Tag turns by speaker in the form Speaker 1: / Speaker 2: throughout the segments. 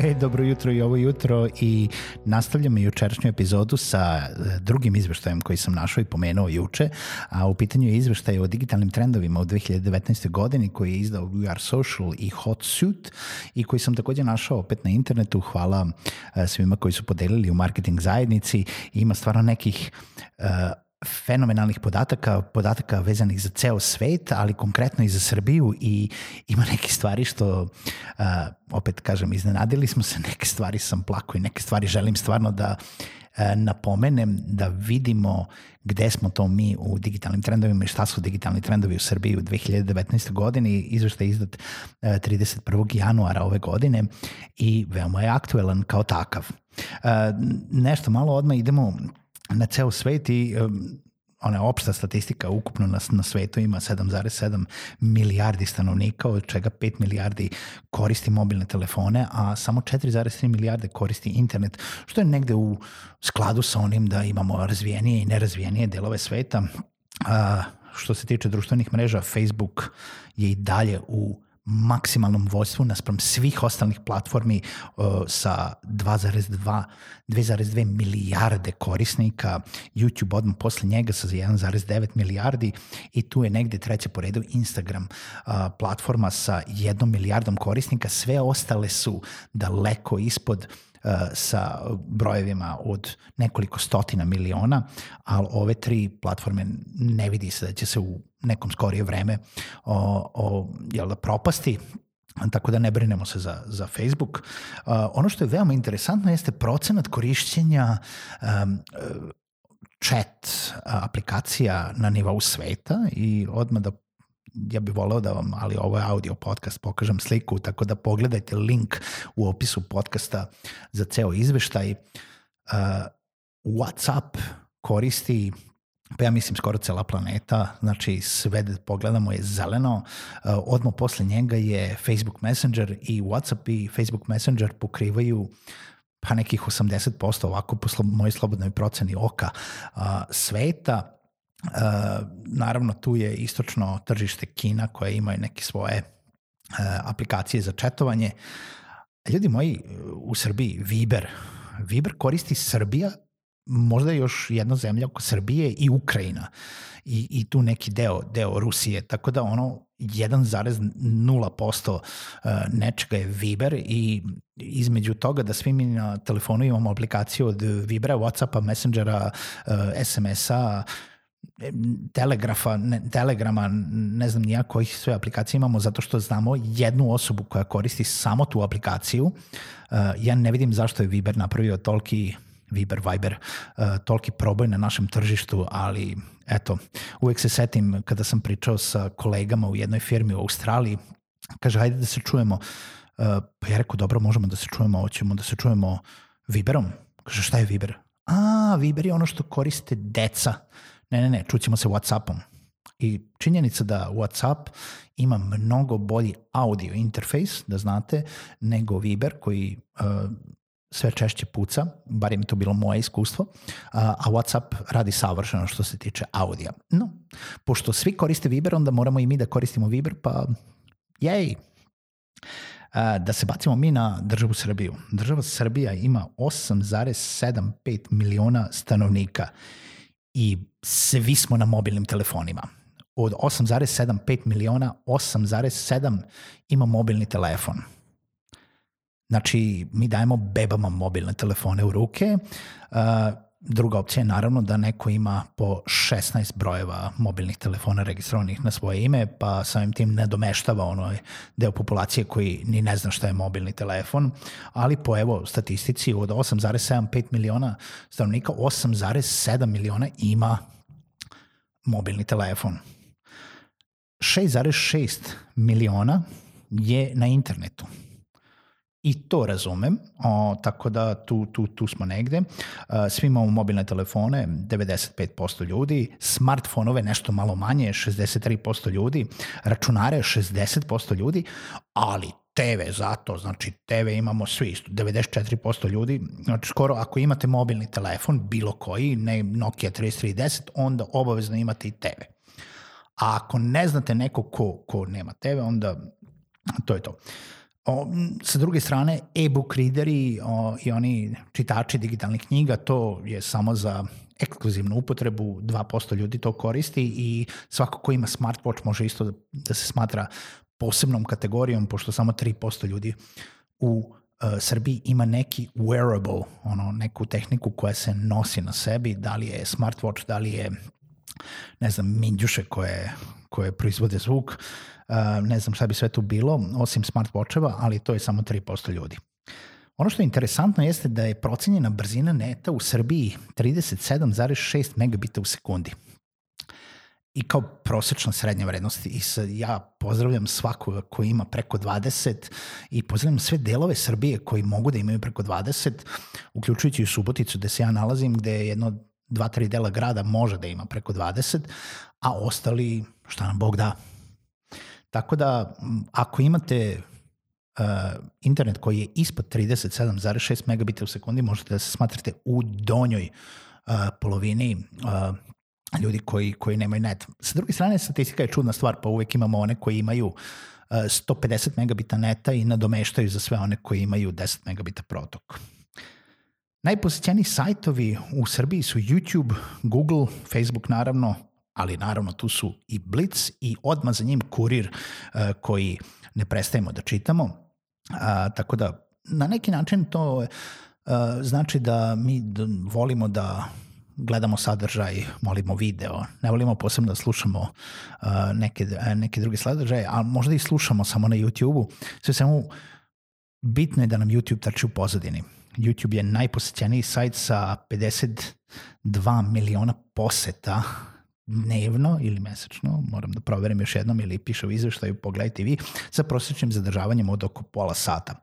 Speaker 1: Hej, dobro jutro i ovo jutro i nastavljamo jučerašnju epizodu sa e, drugim izveštajem koji sam našao i pomenuo juče, a u pitanju je izveštaj o digitalnim trendovima u 2019. godini koji je izdao We Are Social i Hot Suit i koji sam takođe našao opet na internetu. Hvala e, svima koji su podelili u marketing zajednici. Ima stvarno nekih uh, fenomenalnih podataka, podataka vezanih za ceo svet, ali konkretno i za Srbiju i ima neke stvari što, uh, opet kažem, iznenadili smo se, neke stvari sam plako i neke stvari želim stvarno da uh, napomenem, da vidimo gde smo to mi u digitalnim trendovima i šta su digitalni trendovi u Srbiji u 2019. godini. Izveštaj je izdat uh, 31. januara ove godine i veoma je aktuelan kao takav. Uh, nešto malo odmah idemo na ceo svet i ona opšta statistika ukupno na, na svetu ima 7,7 milijardi stanovnika, od čega 5 milijardi koristi mobilne telefone, a samo 4,3 milijarde koristi internet, što je negde u skladu sa onim da imamo razvijenije i nerazvijenije delove sveta. A, što se tiče društvenih mreža, Facebook je i dalje u maksimalnom vojstvu naspram svih ostalih platformi uh, sa 2,2 2,2 milijarde korisnika, YouTube odmah posle njega sa 1,9 milijardi i tu je negde treće po redu Instagram uh, platforma sa jednom milijardom korisnika, sve ostale su daleko ispod sa brojevima od nekoliko stotina miliona, ali ove tri platforme ne vidi se da će se u nekom skorije vreme o, o, jel da, propasti, tako da ne brinemo se za, za Facebook. Uh, ono što je veoma interesantno jeste procenat korišćenja um, chat aplikacija na nivou sveta i odmah da ja bih voleo da vam, ali ovo je audio podcast, pokažem sliku, tako da pogledajte link u opisu podcasta za ceo izveštaj. Uh, WhatsApp koristi pa ja mislim skoro cela planeta, znači sve da pogledamo je zeleno, uh, odmah posle njega je Facebook Messenger i WhatsApp i Facebook Messenger pokrivaju pa nekih 80% ovako po mojoj slobodnoj proceni oka uh, sveta. Uh, naravno tu je istočno tržište Kina koje imaju neke svoje uh, aplikacije za četovanje. Ljudi moji, u Srbiji Viber, Viber koristi Srbija možda još jedna zemlja oko Srbije i Ukrajina i, i tu neki deo, deo Rusije, tako da ono 1,0% uh, nečega je Viber i između toga da svi mi na telefonu imamo aplikaciju od Vibera, Whatsappa, Messengera, SMS-a, telegrafa, ne, telegrama, ne znam nija kojih sve aplikacije imamo, zato što znamo jednu osobu koja koristi samo tu aplikaciju. Uh, ja ne vidim zašto je Viber napravio toliki Viber, Viber, uh, toliki proboj na našem tržištu, ali eto, uvek se setim kada sam pričao sa kolegama u jednoj firmi u Australiji, kaže, hajde da se čujemo. Uh, pa ja rekao, dobro, možemo da se čujemo, hoćemo da se čujemo Viberom. Kaže, šta je Viber? A, Viber je ono što koriste deca. Ne, ne, ne, čućemo se Whatsappom. I činjenica da WhatsApp ima mnogo bolji audio interfejs, da znate, nego Viber koji uh, sve češće puca, bar je mi to bilo moje iskustvo, a, a WhatsApp radi savršeno što se tiče audija. No, pošto svi koriste Viber, onda moramo i mi da koristimo Viber, pa jej! A, da se bacimo mi na državu Srbiju. Država Srbija ima 8,75 miliona stanovnika i svi smo na mobilnim telefonima. Od 8,75 miliona, 8,7 ima mobilni telefon – Znači, mi dajemo bebama mobilne telefone u ruke uh, druga opcija je naravno da neko ima po 16 brojeva mobilnih telefona registrovanih na svoje ime, pa samim tim ne domeštava onoj deo populacije koji ni ne zna šta je mobilni telefon, ali po evo statistici od 8,75 miliona stanovnika, 8,7 miliona ima mobilni telefon. 6,6 miliona je na internetu. I to razumem, o, tako da tu, tu, tu smo negde. Svi imamo mobilne telefone, 95% ljudi, smartfonove nešto malo manje, 63% ljudi, računare 60% ljudi, ali TV zato, znači TV imamo svi, 94% ljudi, znači skoro ako imate mobilni telefon, bilo koji, ne Nokia 3310, onda obavezno imate i TV. A ako ne znate neko ko, ko nema TV, onda to je to. Uh, O, sa druge strane, e-book readeri o, i oni čitači digitalnih knjiga, to je samo za ekskluzivnu upotrebu, 2% ljudi to koristi i svako ko ima smartwatch može isto da, da se smatra posebnom kategorijom, pošto samo 3% ljudi u uh, Srbiji ima neki wearable, ono, neku tehniku koja se nosi na sebi, da li je smartwatch, da li je ne znam, minđuše koje, koje proizvode zvuk, uh, ne znam šta bi sve tu bilo, osim smartwatcheva, ali to je samo 3% ljudi. Ono što je interesantno jeste da je procenjena brzina neta u Srbiji 37,6 megabita u sekundi. I kao prosečna srednja vrednost. I sad ja pozdravljam svakoga ko ima preko 20 i pozdravljam sve delove Srbije koji mogu da imaju preko 20, uključujući i Suboticu gde se ja nalazim, gde je jedno dva, tri dela grada može da ima preko 20, a ostali šta nam Bog da. Tako da, ako imate uh, internet koji je ispod 37,6 megabita u sekundi, možete da se smatrate u donjoj uh, polovini uh, ljudi koji, koji nemaju net. Sa druge strane, statistika je čudna stvar, pa uvek imamo one koji imaju uh, 150 megabita neta i nadomeštaju za sve one koji imaju 10 megabita protok. Najposećeniji sajtovi u Srbiji su YouTube, Google, Facebook naravno, ali naravno tu su i Blitz i odmah za njim kurir uh, koji ne prestajemo da čitamo. Uh, tako da na neki način to uh, znači da mi volimo da gledamo sadržaj, molimo video, ne volimo posebno da slušamo neke, neke druge sadržaje, a možda i slušamo samo na YouTube-u. Sve samo bitno je da nam YouTube trči u pozadini. YouTube je najposećeniji sajt sa 52 miliona poseta dnevno ili mesečno, moram da proverim još jednom ili piše u izveštaju, pogledajte vi, sa prosječnim zadržavanjem od oko pola sata.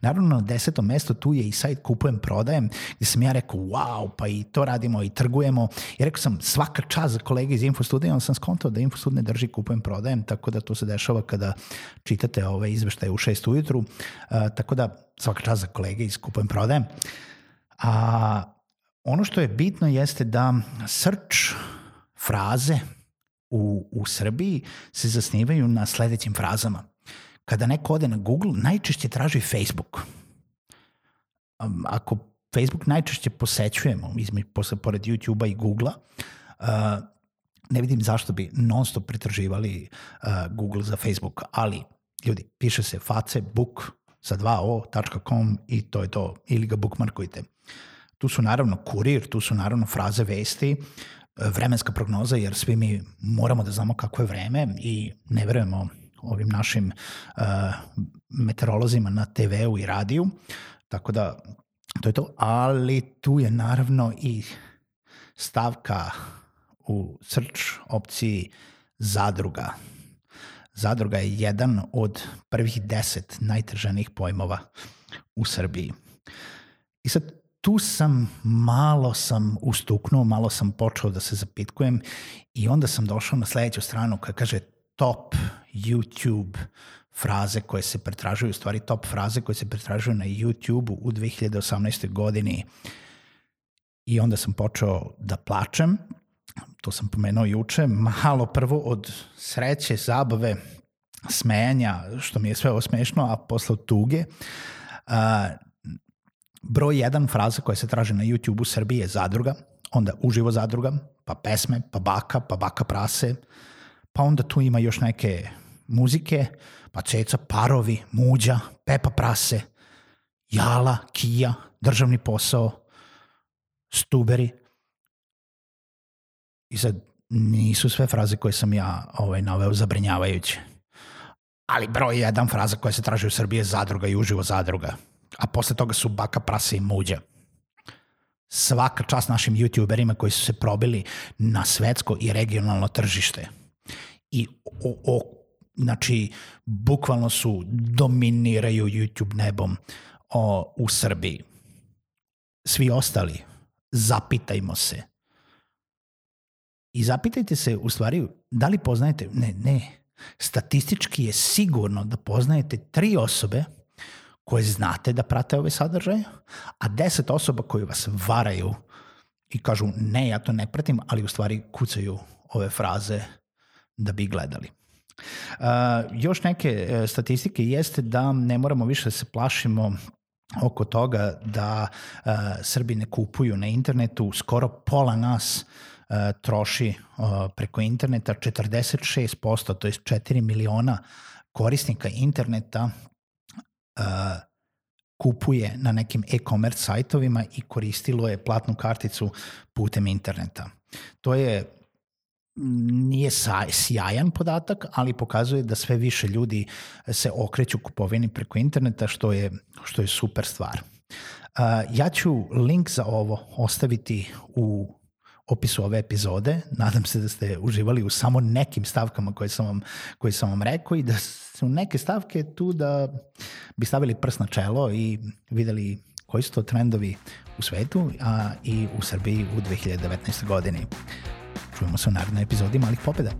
Speaker 1: Naravno, na desetom mestu tu je i sajt Kupujem, prodajem, gde sam ja rekao, wow, pa i to radimo i trgujemo. I rekao sam, svaka čast za kolege iz Infostudija, on sam skontao da Infostud ne drži Kupujem, prodajem, tako da to se dešava kada čitate ove izveštaje u 6 ujutru. Uh, tako da, svaka čast za kolege iz Kupujem, prodajem. A ono što je bitno jeste da search fraze u, u Srbiji se zasnivaju na sledećim frazama. Kada neko ode na Google, najčešće traži Facebook. Ako Facebook najčešće posećujemo, između, posle, pored YouTube-a i Google-a, uh, ne vidim zašto bi non stop pretraživali uh, Google za Facebook, ali ljudi, piše se facebook sa 2o.com i to je to, ili ga bookmarkujte. Tu su naravno kurir, tu su naravno fraze vesti, vremenska prognoza, jer svi mi moramo da znamo kako je vreme i ne verujemo ovim našim uh, meteorolozima na TV-u i radiju, tako da to je to, ali tu je naravno i stavka u search opciji zadruga. Zadruga je jedan od prvih deset najtraženijih pojmova u Srbiji. I sad tu sam, malo sam ustuknuo, malo sam počeo da se zapitkujem i onda sam došao na sledeću stranu koja kaže top YouTube fraze koje se pretražuju, stvari top fraze koje se pretražuju na YouTube u 2018. godini. I onda sam počeo da plačem, to sam pomenuo juče, malo prvo od sreće, zabave, smejanja, što mi je sve ovo smešno, a posle od tuge. Uh, broj jedan fraza koja se traži na YouTube u Srbiji je zadruga, onda uživo zadruga, pa pesme, pa baka, pa baka prase, pa onda tu ima još neke muzike, pa ceca, parovi, muđa, pepa prase, jala, kija, državni posao, stuberi, I sad, nisu sve fraze koje sam ja ovaj, naveo zabrinjavajuće. Ali broj jedan fraza koja se traži u Srbiji je zadruga i uživo zadruga. A posle toga su baka, prase i muđa. Svaka čast našim youtuberima koji su se probili na svetsko i regionalno tržište. I o, o, znači, bukvalno su dominiraju YouTube nebom o, u Srbiji. Svi ostali, zapitajmo se. I zapitajte se u stvari, da li poznajete, ne, ne, statistički je sigurno da poznajete tri osobe koje znate da prate ove sadržaje, a deset osoba koje vas varaju i kažu ne, ja to ne pratim, ali u stvari kucaju ove fraze da bi gledali. Uh, još neke uh, statistike jeste da ne moramo više da se plašimo oko toga da uh, Srbi ne kupuju na internetu, skoro pola nas uh, troši uh, preko interneta, 46%, to je 4 miliona korisnika interneta kupuje na nekim e-commerce sajtovima i koristilo je platnu karticu putem interneta. To je nije sjajan podatak, ali pokazuje da sve više ljudi se okreću kupovini preko interneta, što je, što je super stvar. Ja ću link za ovo ostaviti u opisu ove epizode. Nadam se da ste uživali u samo nekim stavkama koje sam vam, koje sam vam rekao i da su neke stavke tu da bi stavili prst na čelo i videli koji su to trendovi u svetu a i u Srbiji u 2019. godini. Čujemo se u narednoj epizodi Malih pobjeda.